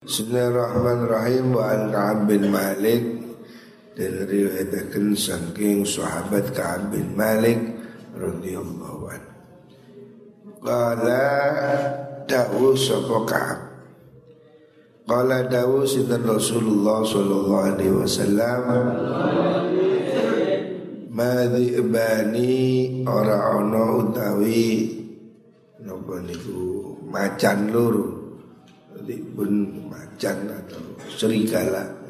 Bismillahirrahmanirrahim wa an Ka'ab bin Malik dan riwayatkan saking sahabat Ka'ab bin Malik radhiyallahu an. Qala dawu sapa Ka'ab. Qala dawu sidan Rasulullah sallallahu alaihi wasallam Madhi ibani ora ana utawi napa niku macan loro pun macan atau serigala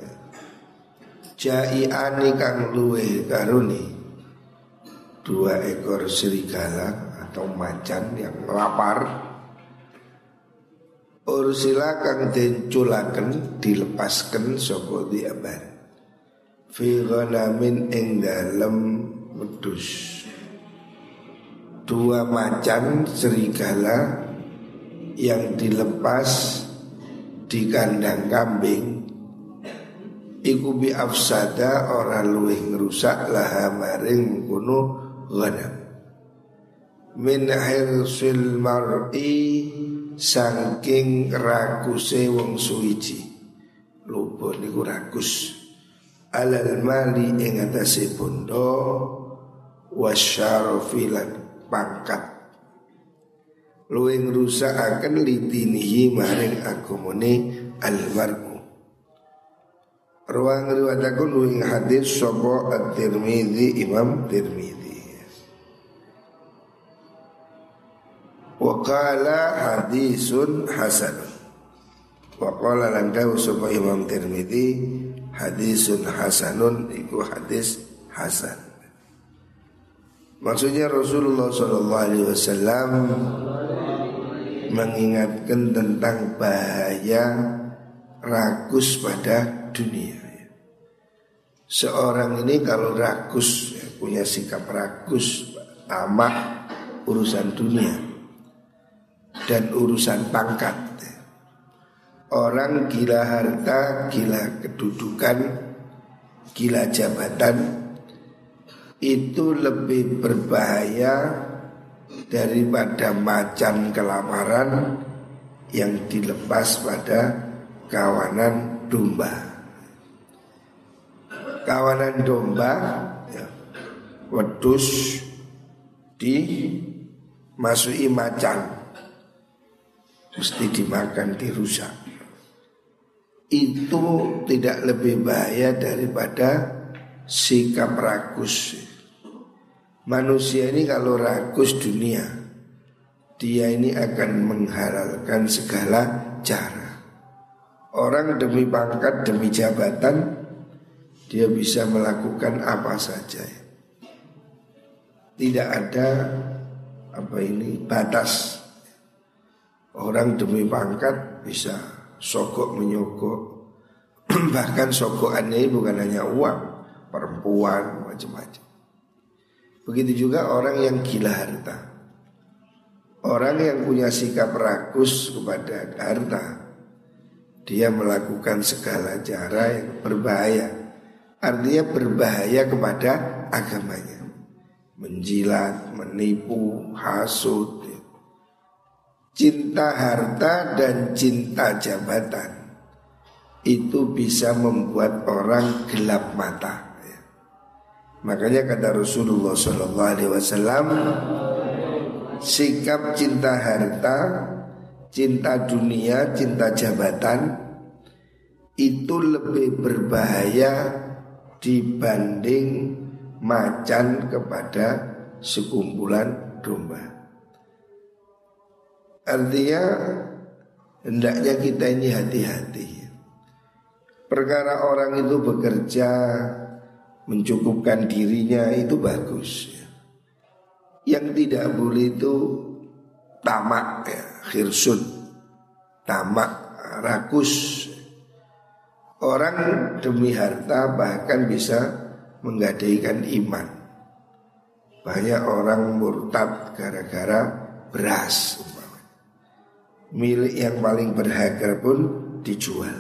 Jai'ani kang luwe karuni. Dua ekor serigala atau macan yang lapar. Ursila kang denculaken dilepaskan soko diaban Fi ghanamin ing dalem medus Dua macan serigala yang dilepas di kandang kambing iku bi afsada ora luwih ngrusak laha maring kuno ghanam min hirsil mar'i saking rakuse wong suwiji. Lupa niku rakus alal mali ing atase bondo wasyarafilan pangkat luwih akan lidinihi maring agamane almar'u Ruang riwayatku luwih hadis sapa At-Tirmizi Imam Tirmizi. Wa qala hadisun hasan. Wa qala lan Imam Tirmizi hadisun hasanun iku hadis hasan. Maksudnya Rasulullah Shallallahu Alaihi Wasallam mengingatkan tentang bahaya rakus pada dunia. Seorang ini kalau rakus ya, punya sikap rakus, tamak urusan dunia dan urusan pangkat. Orang gila harta, gila kedudukan, gila jabatan itu lebih berbahaya daripada macan kelaparan yang dilepas pada kawanan domba. Kawanan domba ya, wedus di masuki macan mesti dimakan dirusak. Itu tidak lebih bahaya daripada sikap rakus. Manusia ini kalau rakus dunia Dia ini akan menghalalkan segala cara. Orang demi pangkat, demi jabatan Dia bisa melakukan apa saja. Tidak ada apa ini batas. Orang demi pangkat bisa sokok menyokok Bahkan sokokannya bukan hanya uang Perempuan macam-macam Begitu juga orang yang gila harta. Orang yang punya sikap rakus kepada harta, dia melakukan segala cara yang berbahaya. Artinya berbahaya kepada agamanya. Menjilat, menipu, hasut. Cinta harta dan cinta jabatan itu bisa membuat orang gelap mata. Makanya kata Rasulullah Sallallahu Alaihi Wasallam sikap cinta harta, cinta dunia, cinta jabatan itu lebih berbahaya dibanding macan kepada sekumpulan domba. Artinya hendaknya kita ini hati-hati. Perkara orang itu bekerja mencukupkan dirinya itu bagus. Yang tidak boleh itu tamak ya, khirsun, tamak, rakus. Orang demi harta bahkan bisa menggadaikan iman. Banyak orang murtad gara-gara beras. Milik yang paling berharga pun dijual.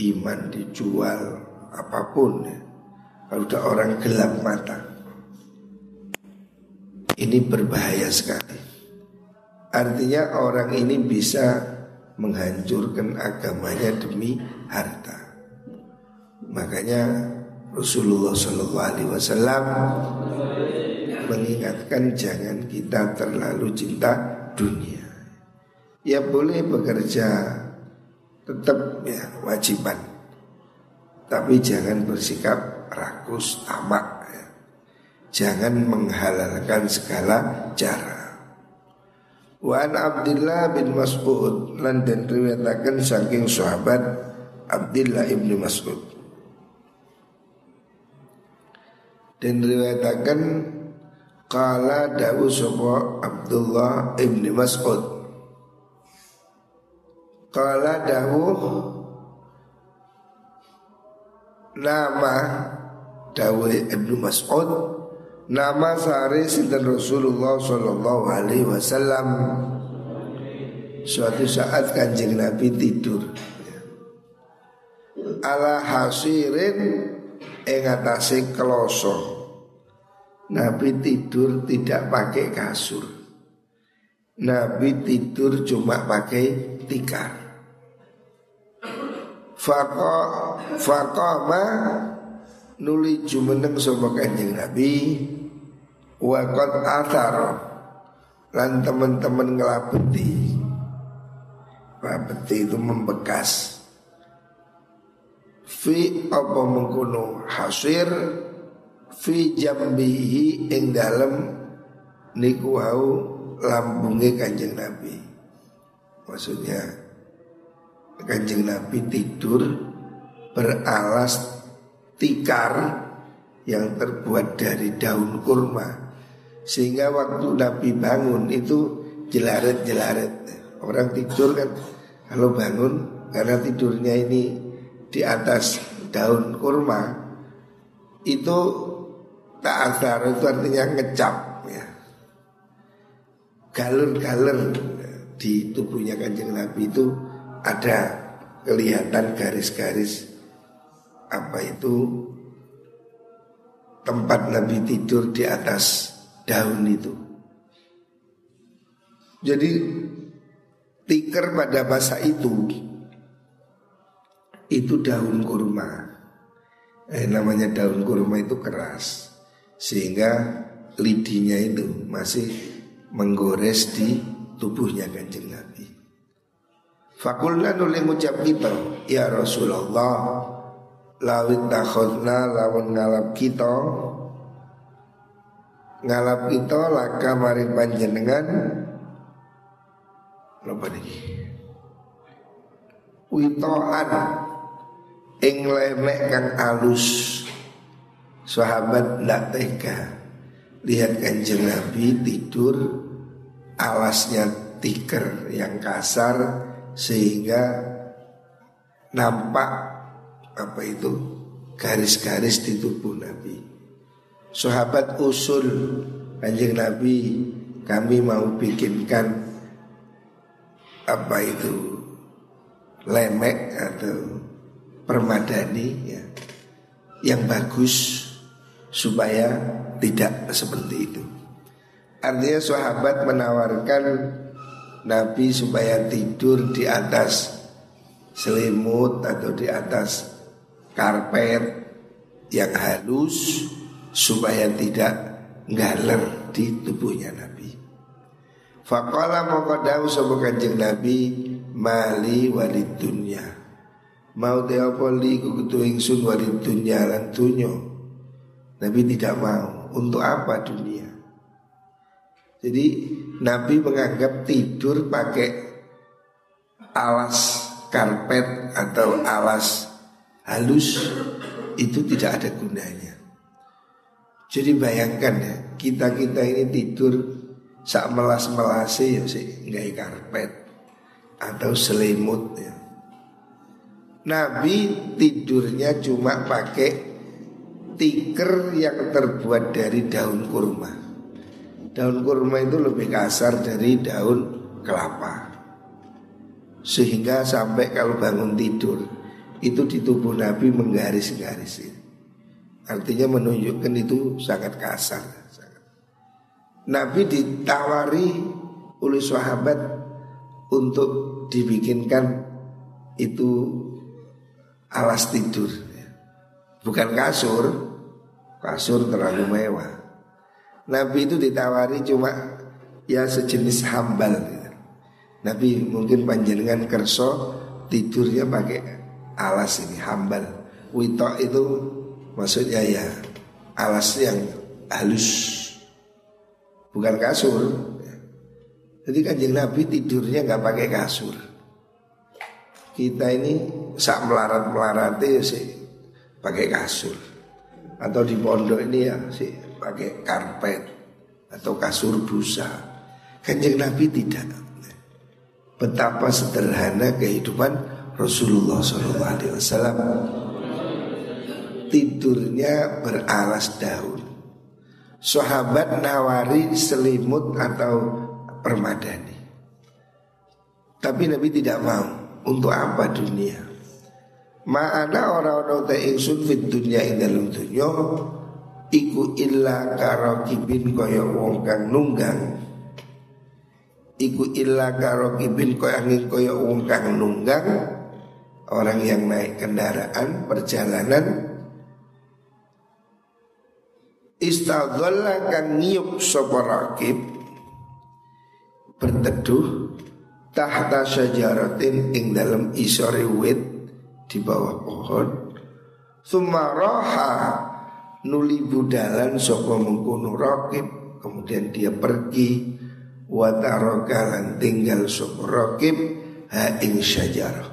Iman dijual apa pun ya. Udah orang gelap mata Ini berbahaya sekali Artinya orang ini bisa menghancurkan agamanya demi harta. Makanya Rasulullah Alaihi Wasallam mengingatkan jangan kita terlalu cinta dunia. Ya boleh bekerja tetap ya wajiban, tapi jangan bersikap rakus tamak. Ya. Jangan menghalalkan segala cara. Wan Abdullah bin Mas'ud lan dan riwayataken saking sahabat Abdullah ibnu Mas'ud. Dan riwayatakan Kala dawu sopo Abdullah ibni Mas'ud Kala dawu Nama Dawu ibnu Mas'ud Nama sehari sinten Rasulullah Sallallahu alaihi wasallam? Suatu saat kanjeng Nabi tidur. Ala hasirin Engatasi kelosok Nabi tidur tidak pakai kasur. Nabi tidur cuma pakai tikar. Fako Fakoma Nuli jumeneng sama kanjeng Nabi Wakot atar Lan teman-teman ngelapeti Ngelapeti itu membekas Fi apa mengkuno hasir fi jambihi ing dalem niku lambunge Kanjeng Nabi. Maksudnya Kanjeng Nabi tidur beralas tikar yang terbuat dari daun kurma. Sehingga waktu Nabi bangun itu jelaret-jelaret. Orang tidur kan kalau bangun karena tidurnya ini di atas daun kurma. Itu Ta'athar itu artinya ngecap ya. Galur-galur di tubuhnya kanjeng Nabi itu ada kelihatan garis-garis apa itu tempat Nabi tidur di atas daun itu. Jadi tikar pada masa itu itu daun kurma. Eh, namanya daun kurma itu keras sehingga lidinya itu masih menggores di tubuhnya kanjeng Nabi. Fakulna nuli ngucap kita, ya Rasulullah, lawit takhudna lawan ngalap kita, ngalap kita laka mari panjenengan, lupa nih, witoan, ing lemek kang alus. Sahabat tidak tega. Lihat kanjeng Nabi tidur. Alasnya tikar yang kasar. Sehingga Nampak Apa itu? Garis-garis di tubuh Nabi. Sahabat usul Kanjeng Nabi Kami mau bikinkan Apa itu? Lemek atau Permadani ya, Yang bagus supaya tidak seperti itu. Artinya sahabat menawarkan Nabi supaya tidur di atas selimut atau di atas karpet yang halus supaya tidak ngaler di tubuhnya Nabi. Faqala maqadahu sapa kanjeng Nabi mali walid dunya. Mau te apa li ingsun walid dunya. Nabi tidak mau. Untuk apa dunia? Jadi Nabi menganggap tidur pakai alas karpet atau alas halus itu tidak ada gunanya. Jadi bayangkan ya, kita-kita ini tidur sak melas-melase ya sih nggak karpet atau selimut ya. Nabi tidurnya cuma pakai tikar yang terbuat dari daun kurma. Daun kurma itu lebih kasar dari daun kelapa. Sehingga sampai kalau bangun tidur itu di tubuh Nabi menggaris-garis. Artinya menunjukkan itu sangat kasar. Nabi ditawari oleh sahabat untuk dibikinkan itu alas tidur Bukan kasur Kasur terlalu mewah Nabi itu ditawari cuma ya sejenis hambal Nabi mungkin panjenengan kerso tidurnya pakai alas ini hambal. Witok itu maksudnya ya alas yang halus. Bukan kasur. Jadi kanjeng Nabi tidurnya nggak pakai kasur. Kita ini sak melarat-melarat ya sih pakai kasur. Atau di pondok ini ya sih pakai karpet atau kasur busa. Kanjeng Nabi tidak. Betapa sederhana kehidupan Rasulullah SAW. Tidurnya beralas daun. Sahabat nawari selimut atau permadani. Tapi Nabi tidak mau. Untuk apa dunia? Ma'ana orang-orang te ingsun fit dunya ing dalem dunya iku illa karokibin kaya wong kang nunggang iku illa karokibin kaya angin kaya wong kang nunggang orang yang naik kendaraan perjalanan istadhalla kang ngiyup sapa rakib berteduh tahta syajaratin ing dalam isore wit di bawah pohon. Sumaraha nuli budalan soko mengkuno rakib kemudian dia pergi watarokalan tinggal soko rakib ha ing syajarah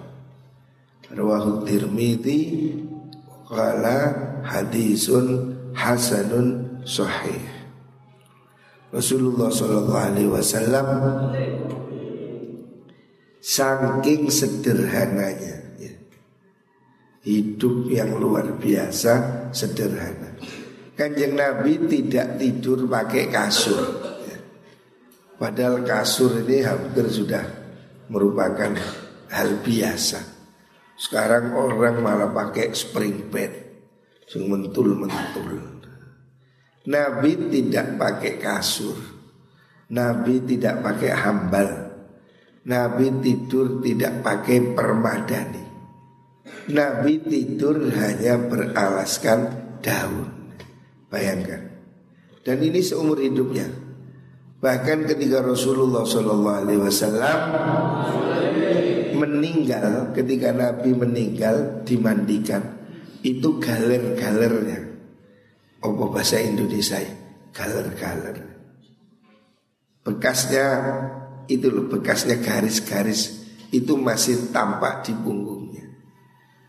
rawahu tirmidzi qala hadisun hasanun sahih. Rasulullah Shallallahu Alaihi Wasallam saking sederhananya Hidup yang luar biasa sederhana. Kanjeng Nabi tidak tidur pakai kasur Padahal kasur ini hampir sudah merupakan hal biasa Sekarang orang malah pakai spring bed Yang mentul-mentul Nabi tidak pakai kasur Nabi tidak pakai hambal Nabi tidur tidak pakai permadani Nabi tidur hanya beralaskan daun. Bayangkan. Dan ini seumur hidupnya. Bahkan ketika Rasulullah SAW meninggal, ketika Nabi meninggal dimandikan, itu galer-galernya. Apa bahasa Indonesia? Galer-galer. Bekasnya itu loh, bekasnya garis-garis itu masih tampak di punggungnya.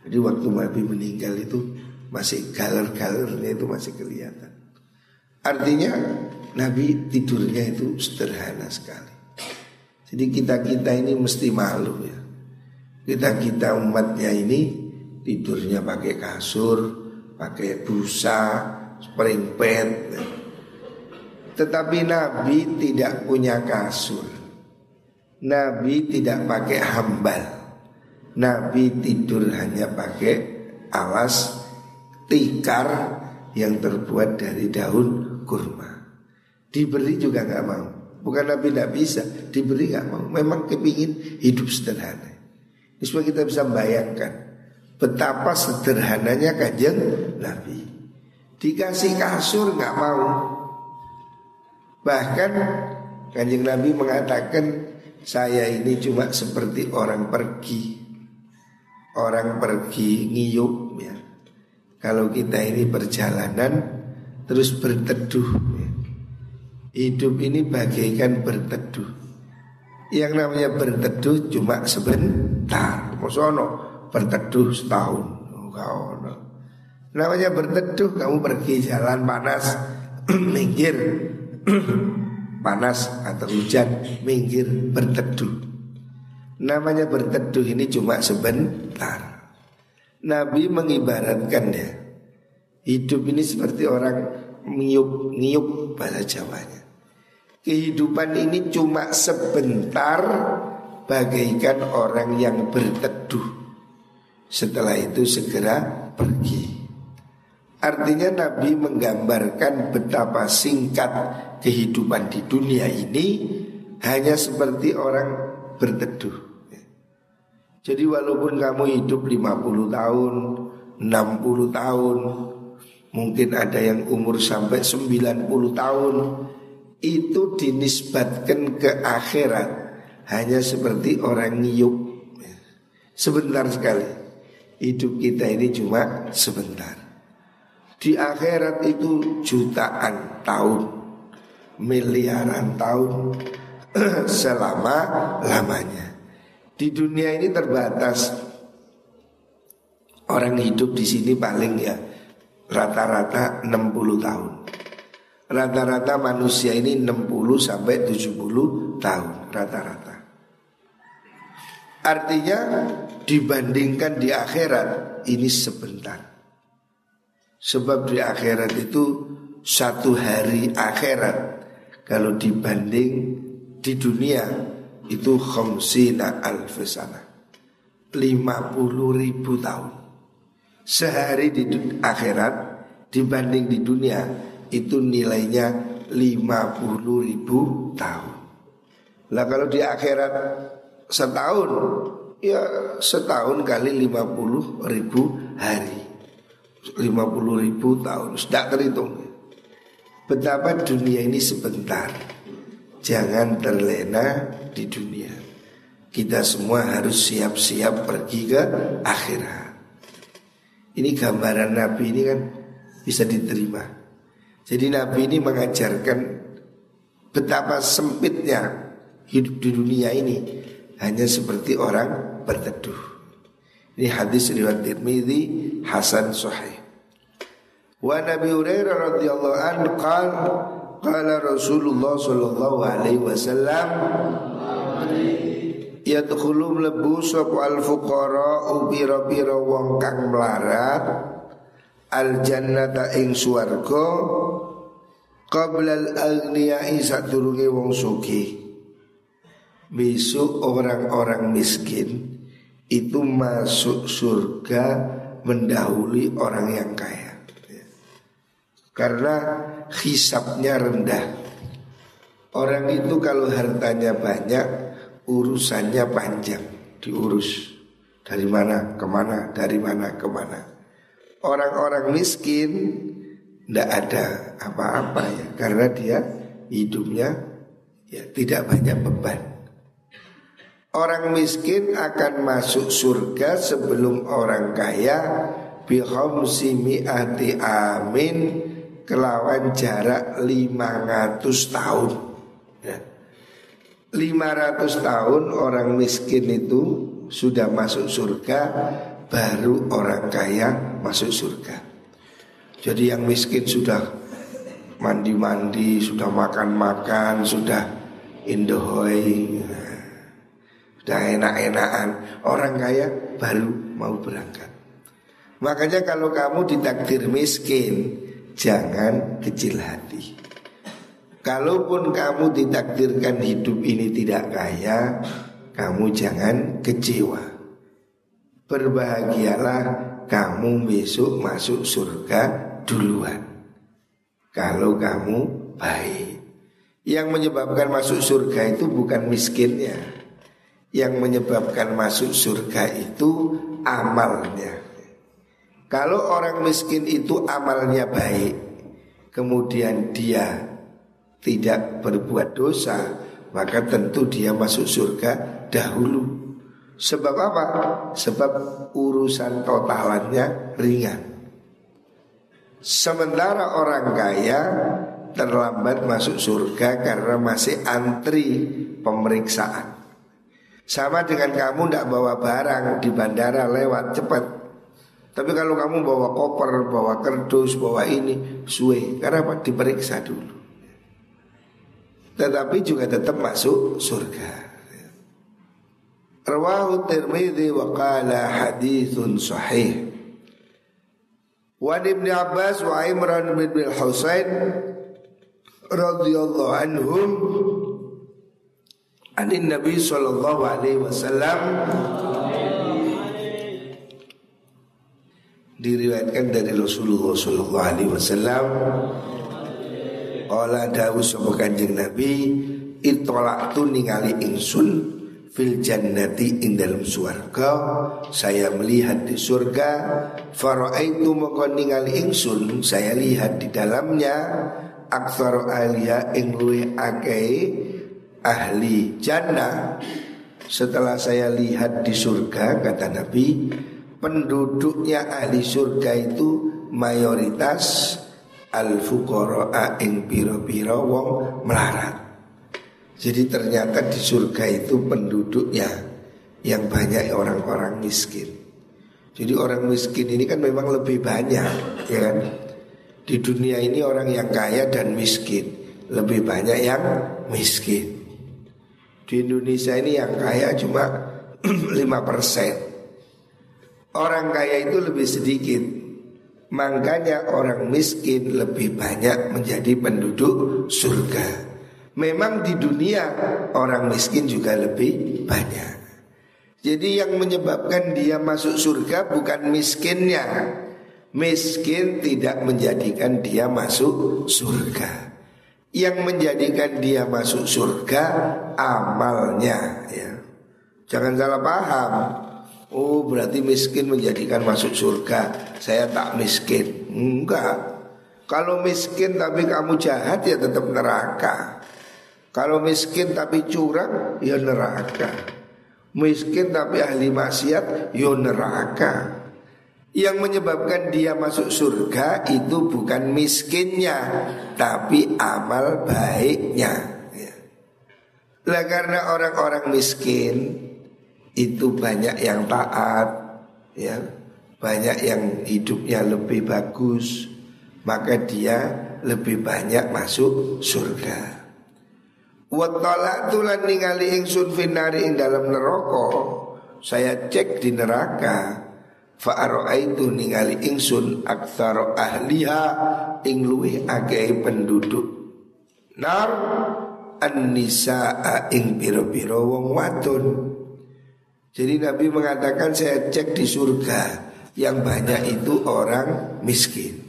Jadi waktu Nabi meninggal itu masih galer-galernya itu masih kelihatan. Artinya Nabi tidurnya itu sederhana sekali. Jadi kita-kita ini mesti malu ya. Kita-kita umatnya ini tidurnya pakai kasur, pakai busa, spring bed. Tetapi Nabi tidak punya kasur. Nabi tidak pakai hambal. Nabi tidur hanya pakai alas tikar yang terbuat dari daun kurma. Diberi juga nggak mau. Bukan Nabi tidak bisa, diberi nggak mau. Memang kepingin hidup sederhana. Ini kita bisa bayangkan betapa sederhananya kanjeng Nabi. Dikasih kasur nggak mau. Bahkan kanjeng Nabi mengatakan saya ini cuma seperti orang pergi orang pergi ngiyup ya. Kalau kita ini perjalanan terus berteduh. Hidup ini bagaikan berteduh. Yang namanya berteduh cuma sebentar. Mosono berteduh setahun? Oh, Namanya berteduh kamu pergi jalan panas Minggir. Panas atau hujan Minggir berteduh. Namanya berteduh ini cuma sebentar. Nabi mengibaratkan ya Hidup ini seperti orang ngiup, ngiup bahasa Jawanya Kehidupan ini cuma sebentar Bagaikan orang yang berteduh. Setelah itu segera pergi. Artinya Nabi menggambarkan betapa singkat kehidupan di dunia ini Hanya seperti orang berteduh. Jadi walaupun kamu hidup 50 tahun, 60 tahun, mungkin ada yang umur sampai 90 tahun, itu dinisbatkan ke akhirat hanya seperti orang ngiup. Sebentar sekali. Hidup kita ini cuma sebentar. Di akhirat itu jutaan tahun, miliaran tahun selama lamanya. Di dunia ini terbatas. Orang hidup di sini paling ya rata-rata 60 tahun. Rata-rata manusia ini 60 sampai 70 tahun rata-rata. Artinya dibandingkan di akhirat ini sebentar. Sebab di akhirat itu satu hari akhirat kalau dibanding di dunia itu khamsina alfasana. 50 ribu tahun. Sehari di akhirat dibanding di dunia itu nilainya 50 ribu tahun. Lah kalau di akhirat setahun ya setahun kali 50 ribu hari. 50 ribu tahun sudah terhitung. Betapa dunia ini sebentar. Jangan terlena di dunia. Kita semua harus siap-siap pergi ke akhirat. Ini gambaran Nabi ini kan bisa diterima. Jadi Nabi ini mengajarkan betapa sempitnya hidup di dunia ini hanya seperti orang berteduh. Ini hadis riwayat Tirmidzi Hasan Sahih. Wa Nabi Hurairah radhiyallahu anhu qala qala Rasulullah sallallahu alaihi wasallam Yadkhulu mlebu sapa al fuqara ubira-bira wong kang melarat al jannata ing swarga Qablal aghniyai sadurunge wong sugih. Besok orang-orang miskin itu masuk surga mendahului orang yang kaya. Karena hisapnya rendah. Orang itu kalau hartanya banyak, urusannya panjang, diurus dari mana ke mana, dari mana ke mana. Orang-orang miskin tidak ada apa-apa ya karena dia hidupnya ya tidak banyak beban. Orang miskin akan masuk surga sebelum orang kaya bihomsi mi'ati amin kelawan jarak 500 tahun. Ya. 500 tahun orang miskin itu sudah masuk surga baru orang kaya masuk surga. Jadi yang miskin sudah mandi-mandi, sudah makan-makan, sudah indohoi, sudah enak-enakan. Orang kaya baru mau berangkat. Makanya kalau kamu ditakdir miskin, jangan kecil hati. Kalaupun kamu ditakdirkan hidup ini tidak kaya, kamu jangan kecewa. Berbahagialah kamu besok masuk surga duluan. Kalau kamu baik. Yang menyebabkan masuk surga itu bukan miskinnya. Yang menyebabkan masuk surga itu amalnya. Kalau orang miskin itu amalnya baik Kemudian dia tidak berbuat dosa Maka tentu dia masuk surga dahulu Sebab apa? Sebab urusan totalannya ringan Sementara orang kaya terlambat masuk surga karena masih antri pemeriksaan. Sama dengan kamu tidak bawa barang di bandara lewat cepat. Tapi kalau kamu bawa koper, bawa kerdus, bawa ini, suwe. Karena apa? Diperiksa dulu. Tetapi juga tetap masuk surga. Rawahu Tirmidzi wa qala hadithun sahih. Wa Ibn Abbas wa Imran bin Husain radhiyallahu anhum anin Nabi sallallahu alaihi wasallam diriwayatkan dari Rasulullah sallallahu alaihi wasallam Qala dawu sapa Kanjeng Nabi itolak tu ningali ingsun fil jannati ing dalam surga saya melihat di surga. Faraaitu moko ningali ingsun saya lihat di dalamnya. Aksara alia ing luwe akeh ahli jannah. Setelah saya lihat di surga kata Nabi penduduknya ahli surga itu mayoritas al fuqara ing pira-pira wong melarat jadi ternyata di surga itu penduduknya yang banyak orang-orang miskin. Jadi orang miskin ini kan memang lebih banyak, ya kan? Di dunia ini orang yang kaya dan miskin lebih banyak yang miskin. Di Indonesia ini yang kaya cuma 5%. Orang kaya itu lebih sedikit. Makanya orang miskin lebih banyak menjadi penduduk surga. Memang di dunia orang miskin juga lebih banyak. Jadi yang menyebabkan dia masuk surga bukan miskinnya. Miskin tidak menjadikan dia masuk surga. Yang menjadikan dia masuk surga amalnya ya. Jangan salah paham. Oh berarti miskin menjadikan masuk surga Saya tak miskin Enggak Kalau miskin tapi kamu jahat ya tetap neraka kalau miskin tapi curang, ya neraka. Miskin tapi ahli maksiat, ya neraka. Yang menyebabkan dia masuk surga itu bukan miskinnya, tapi amal baiknya. Ya. Lah karena orang-orang miskin itu banyak yang taat, ya, banyak yang hidupnya lebih bagus, maka dia lebih banyak masuk surga. Wa tulan ningali ingsun finari ing dalam neraka. Saya cek di neraka. Fa itu ningali ingsun aktsara ahliha ing luwih akeh penduduk. Nar an-nisaa ing pira-pira wong wadon. Jadi Nabi mengatakan saya cek di surga yang banyak itu orang miskin.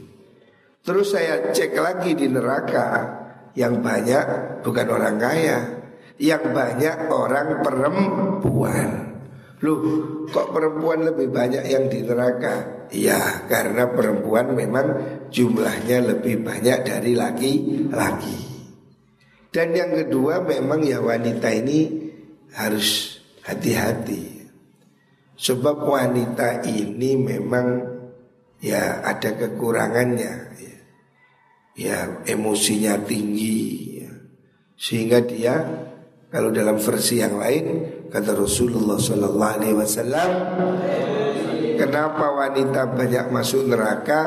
Terus saya cek lagi di neraka yang banyak bukan orang kaya. Yang banyak orang perempuan. Loh kok perempuan lebih banyak yang di neraka? Ya karena perempuan memang jumlahnya lebih banyak dari laki-laki. Dan yang kedua memang ya wanita ini harus hati-hati. Sebab wanita ini memang ya ada kekurangannya ya emosinya tinggi. Ya. sehingga dia kalau dalam versi yang lain kata Rasulullah Sallallahu Alaihi Wasallam kenapa wanita banyak masuk neraka?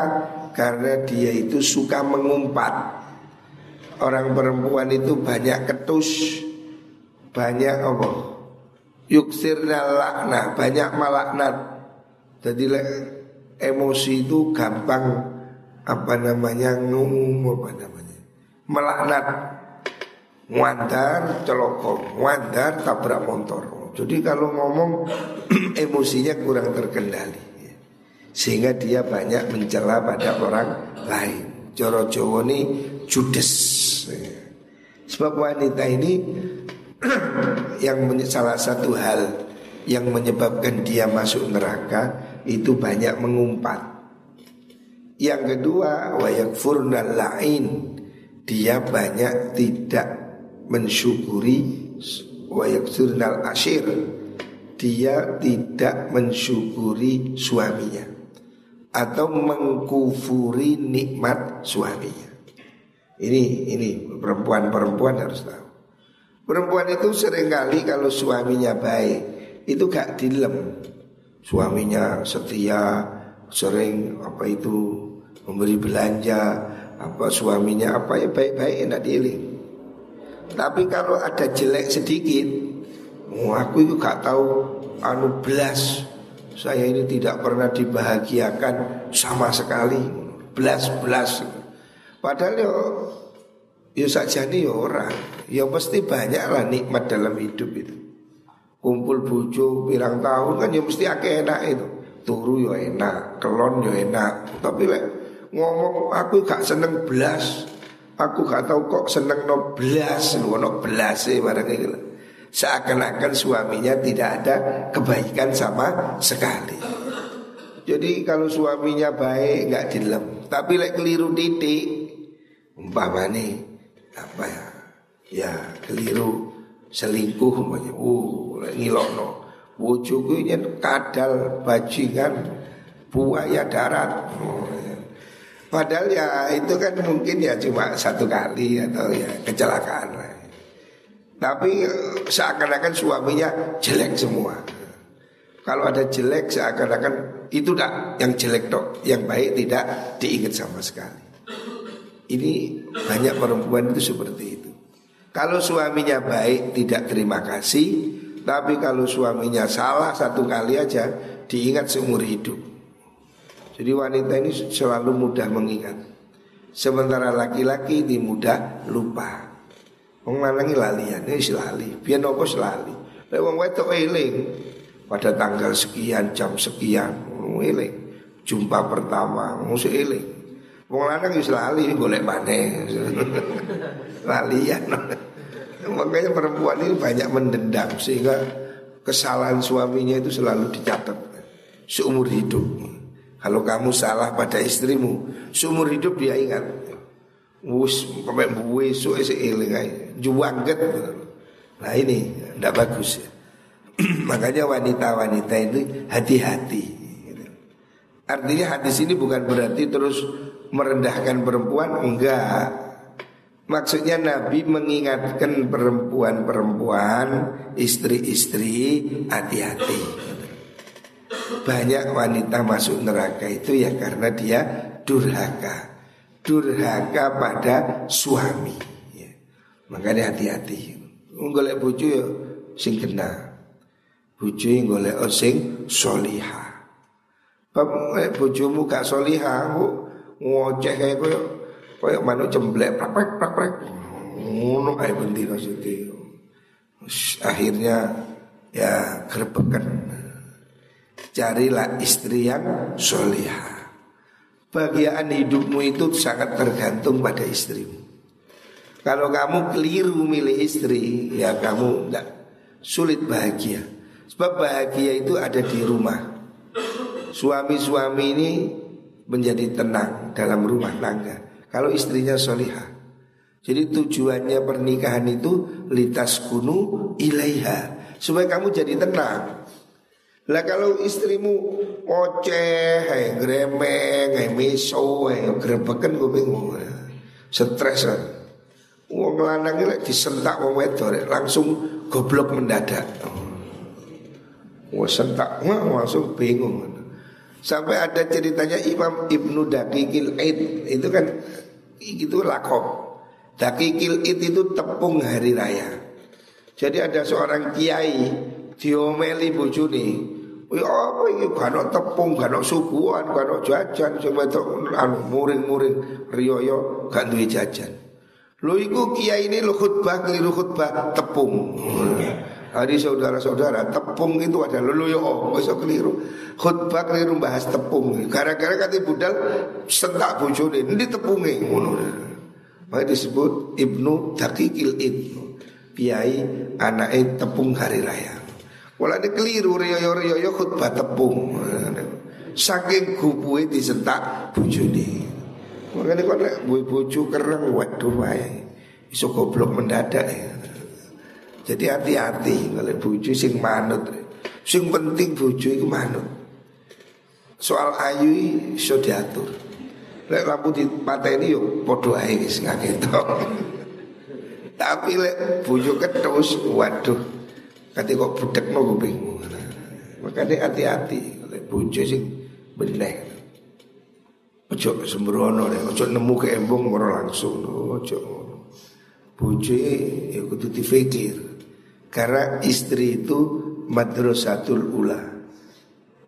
Karena dia itu suka mengumpat. Orang perempuan itu banyak ketus banyak apa? Yuksirna lakna banyak malaknat. Jadi emosi itu gampang apa namanya ngumum apa namanya. Melaknat wandar celokong wandar tabrak motor. Jadi kalau ngomong emosinya kurang terkendali. Sehingga dia banyak mencela pada orang lain. Joro Jowo ini judes. Sebab wanita ini yang salah satu hal yang menyebabkan dia masuk neraka itu banyak mengumpat yang kedua wayak furnal lain dia banyak tidak mensyukuri wayak furnal ashir dia tidak mensyukuri suaminya atau mengkufuri nikmat suaminya. Ini ini perempuan-perempuan harus tahu. Perempuan itu sering kali kalau suaminya baik itu gak dilem. Suaminya setia, sering apa itu memberi belanja apa suaminya apa ya baik-baik enak diiling. Tapi kalau ada jelek sedikit, oh, aku itu gak tahu anu belas. Saya ini tidak pernah dibahagiakan sama sekali. Belas-belas. Padahal yo yo saja nih orang. Ya pasti banyak lah nikmat dalam hidup itu. Kumpul bujo pirang tahun kan ya mesti akeh enak itu. Turu yo enak, kelon yo enak. Tapi lek ngomong aku gak seneng belas. Aku gak tahu kok seneng no belas. No belas barang Seakan-akan suaminya tidak ada kebaikan sama sekali. Jadi kalau suaminya baik nggak dilem, tapi lek keliru titik, umpama nih apa ya, ya keliru selingkuh umpamanya, uh ngilokno, bojoku ini kadal bajingan buaya darat. Oh, ya. Padahal ya itu kan mungkin ya cuma satu kali atau ya kecelakaan lah. Tapi seakan-akan suaminya jelek semua. Kalau ada jelek seakan-akan itu tak yang jelek dok, yang baik tidak diingat sama sekali. Ini banyak perempuan itu seperti itu. Kalau suaminya baik tidak terima kasih, tapi kalau suaminya salah satu kali aja diingat seumur hidup. Jadi wanita ini selalu mudah mengingat. Sementara laki-laki ini mudah lupa. Lanang lalian, ini lali. Biar nopo lali. Lek wong wedok eling, pada tanggal sekian jam sekian eling jumpa pertama musuh eling wong lanang wis lali golek maneh lalian makanya perempuan ini banyak mendendam sehingga kesalahan suaminya itu selalu dicatat seumur hidup kalau kamu salah pada istrimu seumur hidup dia ingat wus sampai besok eling juangget nah ini tidak bagus ya Makanya wanita-wanita itu hati-hati. Artinya hadis ini bukan berarti terus merendahkan perempuan, enggak. Maksudnya Nabi mengingatkan perempuan-perempuan, istri-istri hati-hati. Banyak wanita masuk neraka itu ya karena dia durhaka. Durhaka pada suami. Ya. Makanya hati-hati. Unggolek bojo ya sing kena bojoe golek sing soliha. Eh, bojomu gak soliha, ngoceh kayak koyo koyo manuk cemblek prak prak prak prak. Ngono ae bendina sithik. Akhirnya ya gerbekan. Carilah istri yang soliha. Bagian hidupmu itu sangat tergantung pada istrimu. Kalau kamu keliru milih istri, ya kamu tidak sulit bahagia. Sebab bahagia itu ada di rumah. Suami-suami ini menjadi tenang dalam rumah tangga. Kalau istrinya solihah. Jadi tujuannya pernikahan itu litas kunu ilaiha supaya kamu jadi tenang. Lah kalau istrimu oceh, hai gremeng, hai meso, hai grebekan gue bingung. Stres kan. Wong lanang ini disentak wong wedok langsung goblok mendadak. Wah sentak, langsung bingung. Sampai ada ceritanya Imam Ibnu Dakikil Id itu kan itu lakob. Dakikil Id itu tepung hari raya. Jadi ada seorang kiai diomeli bojone. Ya apa ini gak tepung, gak suguhan, gak jajan Cuma itu anu, muring-muring riyoyo gak duwe jajan Lu iku kiai ini lu khutbah keliru khutbah tepung Hari saudara-saudara, tepung itu ada lulu yo, oh, bisa keliru. Khutbah keliru bahas tepung. Gara-gara kata budal sentak bojone, ini tepungnya ngono. Maka disebut Ibnu Dakikil Ibnu. Kiai anaknya tepung hari raya. Walau ini keliru riyo-riyo khutbah tepung. Saking gubue disentak bojone. Makanya kau nak bojo kereng waduh wae. Iso goblok mendadak ya. Jadi hati-hati kalau buju sing manut. Sing penting buju itu manut. Soal ayu iso diatur. Lek lampu di ini yuk podo ae wis ngaketok. Tapi lek buju ketus waduh. Kati kok budek no bingung. Makanya hati-hati lek buju sing benek. Ojo sembrono ojo nemu ke embung moro langsung ojo. Bojo ya kudu difikir. Karena istri itu madrasatul ula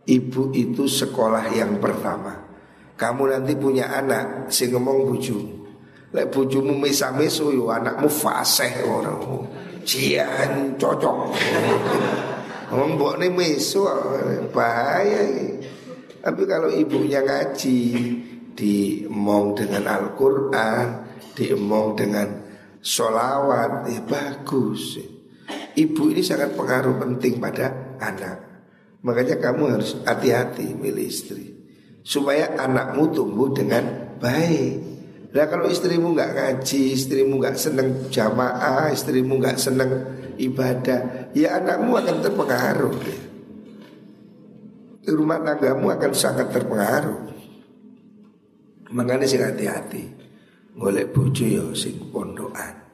Ibu itu sekolah yang pertama Kamu nanti punya anak Si ngomong buju Lek bujumu mesa-meso yo anakmu fasih orang Cian cocok mbok ini meso bahaya Tapi kalau ibunya ngaji Diemong dengan Al-Quran Diemong dengan solawat Ya bagus Ibu ini sangat pengaruh penting pada anak. Makanya kamu harus hati-hati milih istri supaya anakmu tumbuh dengan baik. Nah kalau istrimu nggak ngaji, istrimu nggak seneng jamaah, istrimu nggak seneng ibadah, ya anakmu akan terpengaruh. Rumah tanggamu akan sangat terpengaruh. Makanya sih hati-hati, golek bojo ya sing pondokan.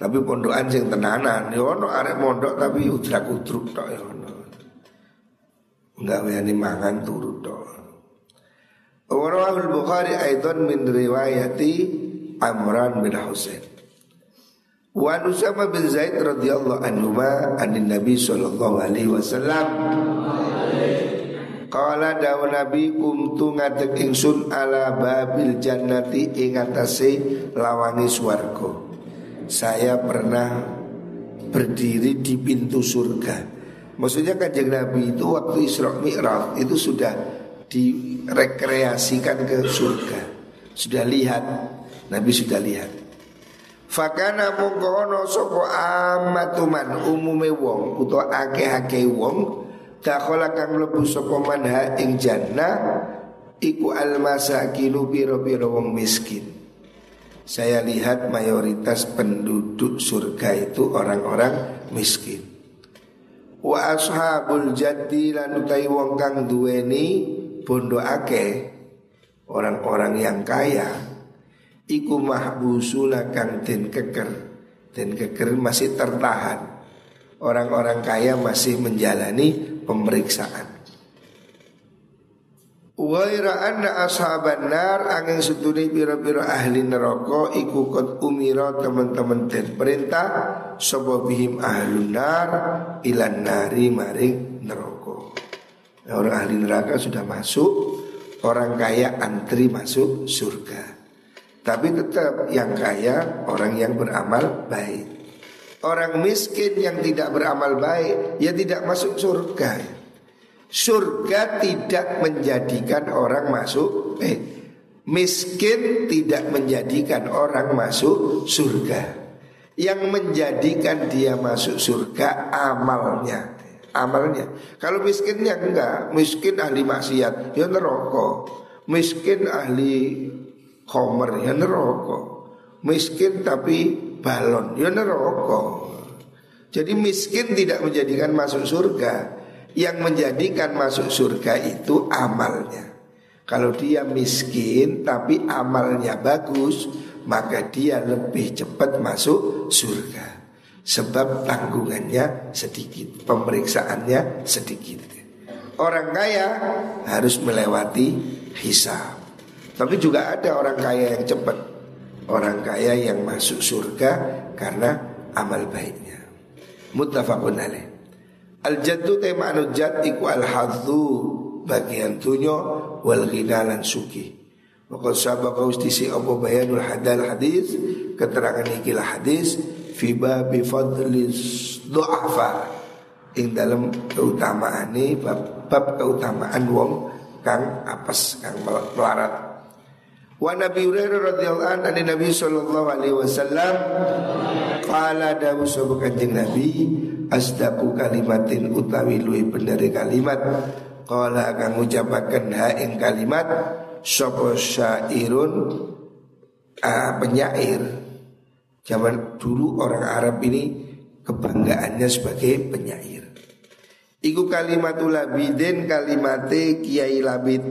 Tapi pondokan sing tenanan, ya ono arek mondok tapi udrak udruk tok ya ono. Enggak mangan turu tok. Warawahul Bukhari aidan min riwayati Amran bin Husain. Wa Usama bin Zaid radhiyallahu anhu ma anin Nabi sallallahu alaihi wasallam. Qala dawu Nabi kumtu ngadeg ingsun ala babil jannati ing atase lawangi swarga saya pernah berdiri di pintu surga. Maksudnya kanjeng Nabi itu waktu Isra Mi'raj itu sudah direkreasikan ke surga. Sudah lihat, Nabi sudah lihat. Fakana mongko ono amatuman umume wong utawa akeh-akeh wong dakhala kang mlebu sapa manha ing jannah iku almasakinu pira-pira wong miskin. Saya lihat mayoritas penduduk surga itu orang-orang miskin. Wa ashabul jaddi lan utai wong kang duweni bondo ake orang-orang yang kaya iku mahbusuna kang den keker den keker masih tertahan. Orang-orang kaya masih menjalani pemeriksaan. Waira anna ashaban nar angin setuni pira-pira ahli neraka iku kot umira teman-teman dan perintah sapa bihim ahlun nar ilan nari maring neraka. Orang ahli neraka sudah masuk, orang kaya antri masuk surga. Tapi tetap yang kaya orang yang beramal baik. Orang miskin yang tidak beramal baik ya tidak masuk surga. Surga tidak menjadikan orang masuk eh miskin tidak menjadikan orang masuk surga. Yang menjadikan dia masuk surga amalnya. Amalnya. Kalau miskinnya enggak, miskin ahli maksiat, ya neraka. Miskin ahli komer, ya neraka. Miskin tapi balon, ya neraka. Jadi miskin tidak menjadikan masuk surga yang menjadikan masuk surga itu amalnya. Kalau dia miskin tapi amalnya bagus, maka dia lebih cepat masuk surga. Sebab tanggungannya sedikit, pemeriksaannya sedikit. Orang kaya harus melewati hisab. Tapi juga ada orang kaya yang cepat. Orang kaya yang masuk surga karena amal baiknya. Muttafaqun alaih. Al jaddu te ma'nu jad iku al hadzu bagian tunyo wal ghinalan suki. Maka sahabat ustisi apa bayanul hadal hadis keterangan ikilah hadis fi babi fadlis du'afa. Ing dalam keutamaan ini bab, bab keutamaan wong kang apes kang melarat. Wa Nabi Hurairah radhiyallahu anhu dari Nabi sallallahu alaihi wasallam qala dawu sapa kanjeng Nabi asdaqu kalimatin utawi luwih bener kalimat. Qala kang ngucapaken ha ing kalimat sapa syairun uh, penyair zaman dulu orang Arab ini kebanggaannya sebagai penyair Iku kalimatul labidin kalimate Kiai Labid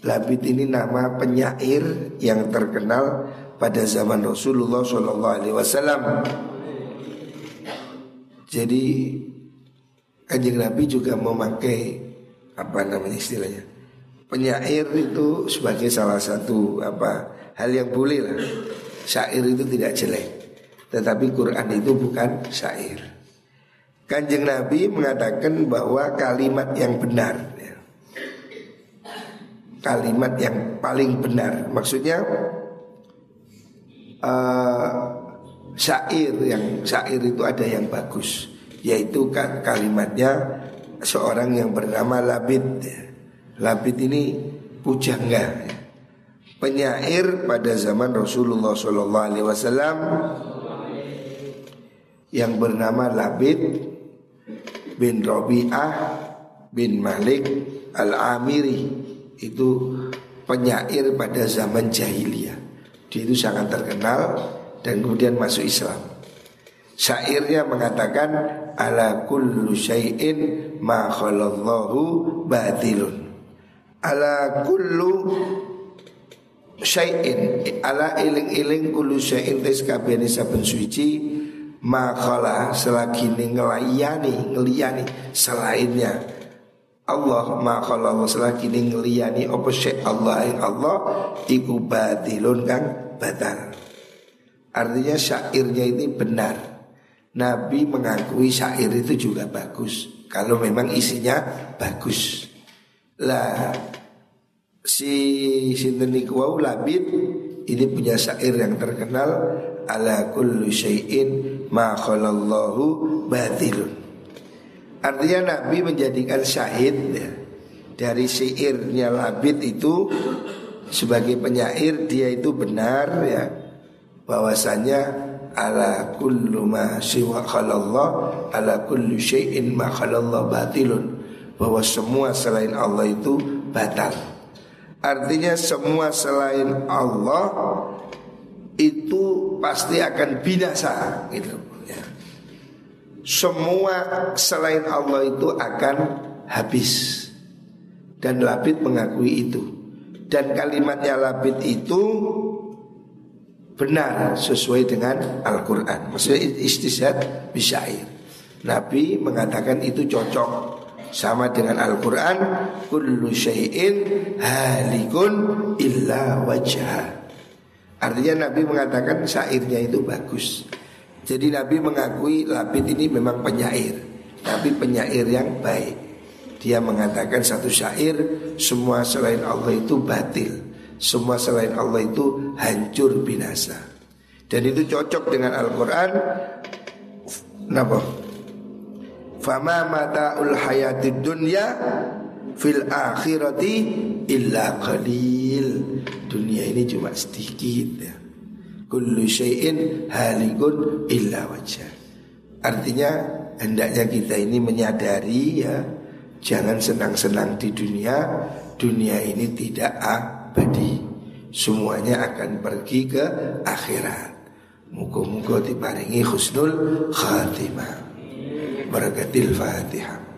Labid ini nama penyair yang terkenal pada zaman Rasulullah Shallallahu Alaihi Wasallam. Jadi kanjeng Nabi juga memakai apa namanya istilahnya penyair itu sebagai salah satu apa hal yang boleh lah. Syair itu tidak jelek, tetapi Quran itu bukan syair. Kanjeng Nabi mengatakan bahwa kalimat yang benar, ya. kalimat yang paling benar, maksudnya uh, syair yang syair itu ada yang bagus yaitu kalimatnya seorang yang bernama Labid Labid ini pujangga penyair pada zaman Rasulullah Shallallahu Alaihi Wasallam yang bernama Labid bin Robi'ah bin Malik Al-Amiri itu penyair pada zaman jahiliyah. Dia itu sangat terkenal dan kemudian masuk Islam. Syairnya mengatakan ala kullu syai'in ma khalallahu batilun. Ala kullu syai'in ala iling-iling kullu syai'in tes kabehane saben suci ma khala selagi ngelayani ngeliyani selainnya. Allah ma khala selagi ngeliyani apa syai' Allah yang Allah iku batilun kang batal. Artinya syairnya ini benar. Nabi mengakui syair itu juga bagus. Kalau memang isinya bagus. Lah Si Sinten Wau Labid Ini punya syair yang terkenal Ala kullu syai'in ma khalallahu batilun. Artinya Nabi menjadikan syahid ya, Dari syairnya Labid itu Sebagai penyair dia itu benar ya. Bahwasanya ala kullu ma siwa khalallah ala kullu syai'in ma khalallah batilun. Bahwa semua selain Allah itu batal. Artinya semua selain Allah itu pasti akan binasa gitu. Ya. Semua selain Allah itu akan habis. Dan Labid mengakui itu. Dan kalimatnya Labid itu benar sesuai dengan Al-Quran. Maksudnya istishad bisyair. Nabi mengatakan itu cocok sama dengan Al-Quran Kullu syai'in halikun illa wajah Artinya Nabi mengatakan syairnya itu bagus Jadi Nabi mengakui Labid ini memang penyair Tapi penyair yang baik Dia mengatakan satu syair Semua selain Allah itu batil semua selain Allah itu hancur binasa. Dan itu cocok dengan Al-Quran. Kenapa? Fama mata'ul hayatid dunya fil akhirati illa qalil. Dunia ini cuma sedikit ya. Kullu syai'in halikun illa wajah. Artinya hendaknya kita ini menyadari ya Jangan senang-senang di dunia Dunia ini tidak abadi Semuanya akan pergi ke akhirat Muka-muka diparingi khusnul khatimah Barakatil fatihah